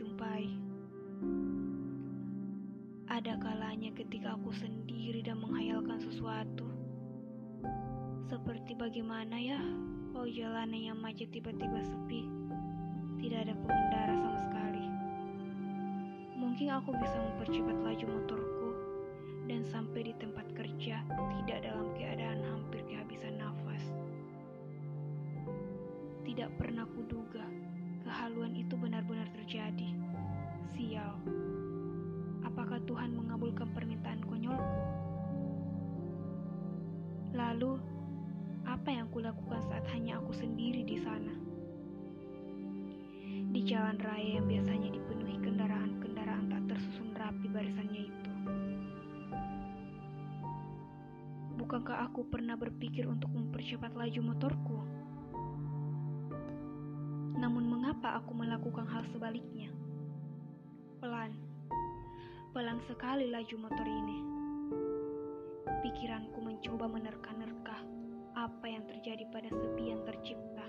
jumpai. Ada kalanya ketika aku sendiri dan menghayalkan sesuatu. Seperti bagaimana ya oh, kalau jalanan yang macet tiba-tiba sepi. Tidak ada pengendara sama sekali. Mungkin aku bisa mempercepat laju motorku dan sampai di tempat kerja tidak dalam keadaan hampir kehabisan nafas. Tidak pernah kuduga kehaluan itu benar-benar terjadi. Tuhan mengabulkan permintaan konyolku? Lalu, apa yang kulakukan saat hanya aku sendiri di sana? Di jalan raya yang biasanya dipenuhi kendaraan-kendaraan tak tersusun rapi barisannya itu. Bukankah aku pernah berpikir untuk mempercepat laju motorku? Namun mengapa aku melakukan hal sebaliknya? Pelan, pelan sekali laju motor ini. Pikiranku mencoba menerka-nerka apa yang terjadi pada sepi yang tercipta.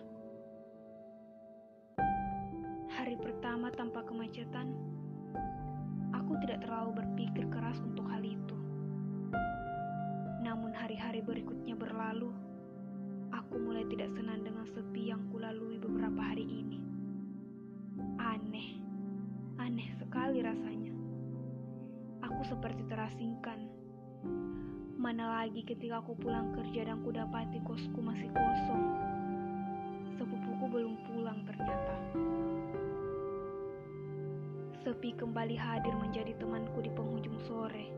Hari pertama tanpa kemacetan, aku tidak terlalu berpikir keras untuk hal itu. Namun hari-hari berikutnya berlalu, aku mulai tidak senang dengan sepi Aku seperti terasingkan. Mana lagi ketika aku pulang kerja dan kudapati kosku masih kosong. Sepupuku belum pulang ternyata. Sepi kembali hadir menjadi temanku di penghujung sore.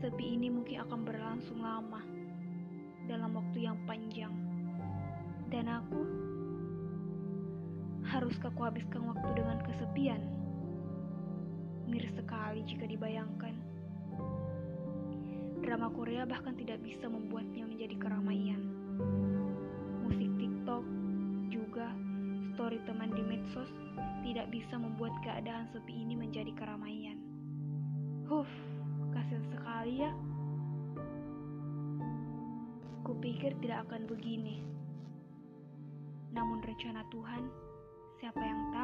Sepi ini mungkin akan berlangsung lama, dalam waktu yang panjang. Dan aku, haruskah kuhabiskan waktu dengan kesepian? Miris sekali jika dibayangkan. Drama Korea bahkan tidak bisa membuatnya menjadi keramaian. Musik TikTok juga story teman di medsos tidak bisa membuat keadaan sepi ini menjadi keramaian. Huff, kasihan sekali ya. Kupikir tidak akan begini. Namun rencana Tuhan, siapa yang tahu?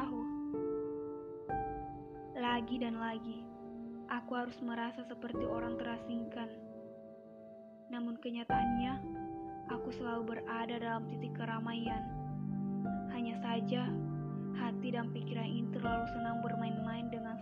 Lagi dan lagi, aku harus merasa seperti orang terasingkan. Namun kenyataannya, aku selalu berada dalam titik keramaian. Hanya saja, hati dan pikiran ini terlalu senang bermain-main dengan